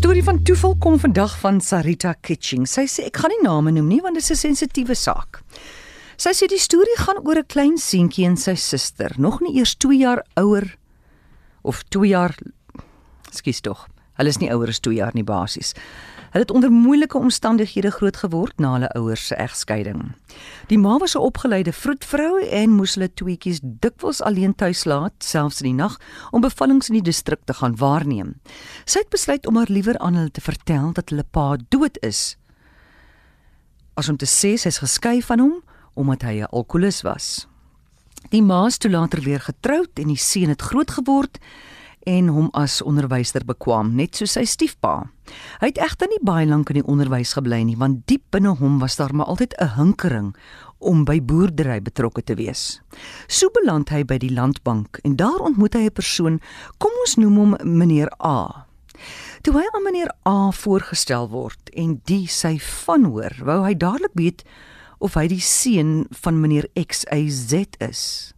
Storie van toeval kom vandag van Sarita Kitching. Sy sê ek gaan nie name noem nie want dit is 'n sensitiewe saak. Sy sê die storie gaan oor 'n klein seentjie en sy suster, nog nie eers 2 jaar ouer of 2 jaar Skus tog. Hulle is nie ouer as 2 jaar nie basies. Hulle het onder moeilike omstandighede groot geword na hulle ouers se egskeiding. Die ma was 'n opgeleide vroedvrou en moes hulle tweetjies dikwels alleen tuis laat, selfs in die nag, om bevallings in die distrik te gaan waarneem. Sy het besluit om haar liewer aan hulle te vertel dat hulle pa dood is, as om te sê sy is geskei van hom omdat hy 'n alkolikus was. Die ma is toe later weer getroud en die seun het groot geword en hom as onderwyser bekwam, net soos sy stiefpa. Hy het egter nie baie lank in die onderwys gebly nie, want diep binne hom was daar maar altyd 'n hinkering om by boerdery betrokke te wees. So beland hy by die landbank en daar ontmoet hy 'n persoon, kom ons noem hom meneer A. Toe hy aan meneer A voorgestel word en die sy van hoor, wou hy dadelik weet of hy die seun van meneer X Y Z is.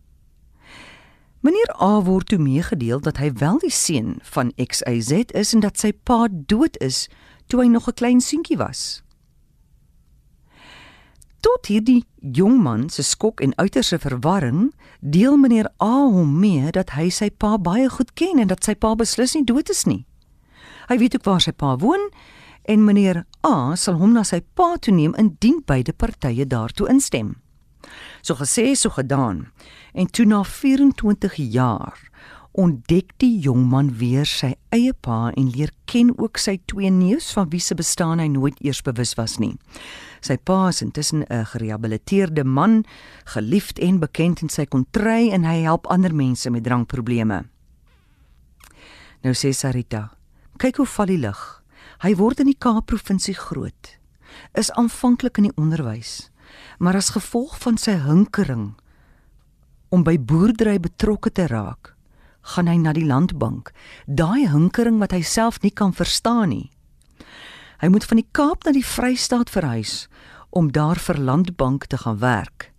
Meneer A word toe meegedeel dat hy wel die seun van XYZ is en dat sy pa dood is toe hy nog 'n klein seentjie was. Tot hierdie jong man se skok en uiterse verwarring, deel meneer A hom mee dat hy sy pa baie goed ken en dat sy pa beslis nie dood is nie. Hy weet ook waar sy pa woon en meneer A sal hom na sy pa toe neem indien beide partye daartoe instem. So gesê, so gedaan. En toe na 24 jaar ontdek die jong man weer sy eie pa en leer ken ook sy twee neus van wie se bestaan hy nooit eers bewus was nie. Sy pa is intussen 'n gerehabiliteerde man, geliefd en bekend in sy kontry en hy help ander mense met drankprobleme. Nou sê Sarita, kyk hoe val die lig. Hy word in die Kaap-provinsie groot. Is aanvanklik in die onderwys maar as gevolg van sy hinkering om by boerdery betrokke te raak, gaan hy na die landbank, daai hinkering wat hy self nie kan verstaan nie. Hy moet van die Kaap na die Vrystaat verhuis om daar vir landbank te gaan werk.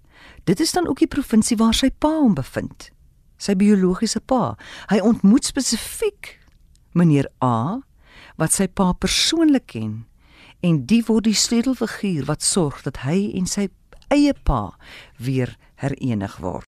Dit is dan ook die provinsie waar sy pa hom bevind. Sy biologiese pa. Hy ontmoet spesifiek meneer A wat sy pa persoonlik ken en die word die sleutelfiguur wat sorg dat hy en sy eie pa weer herenig word.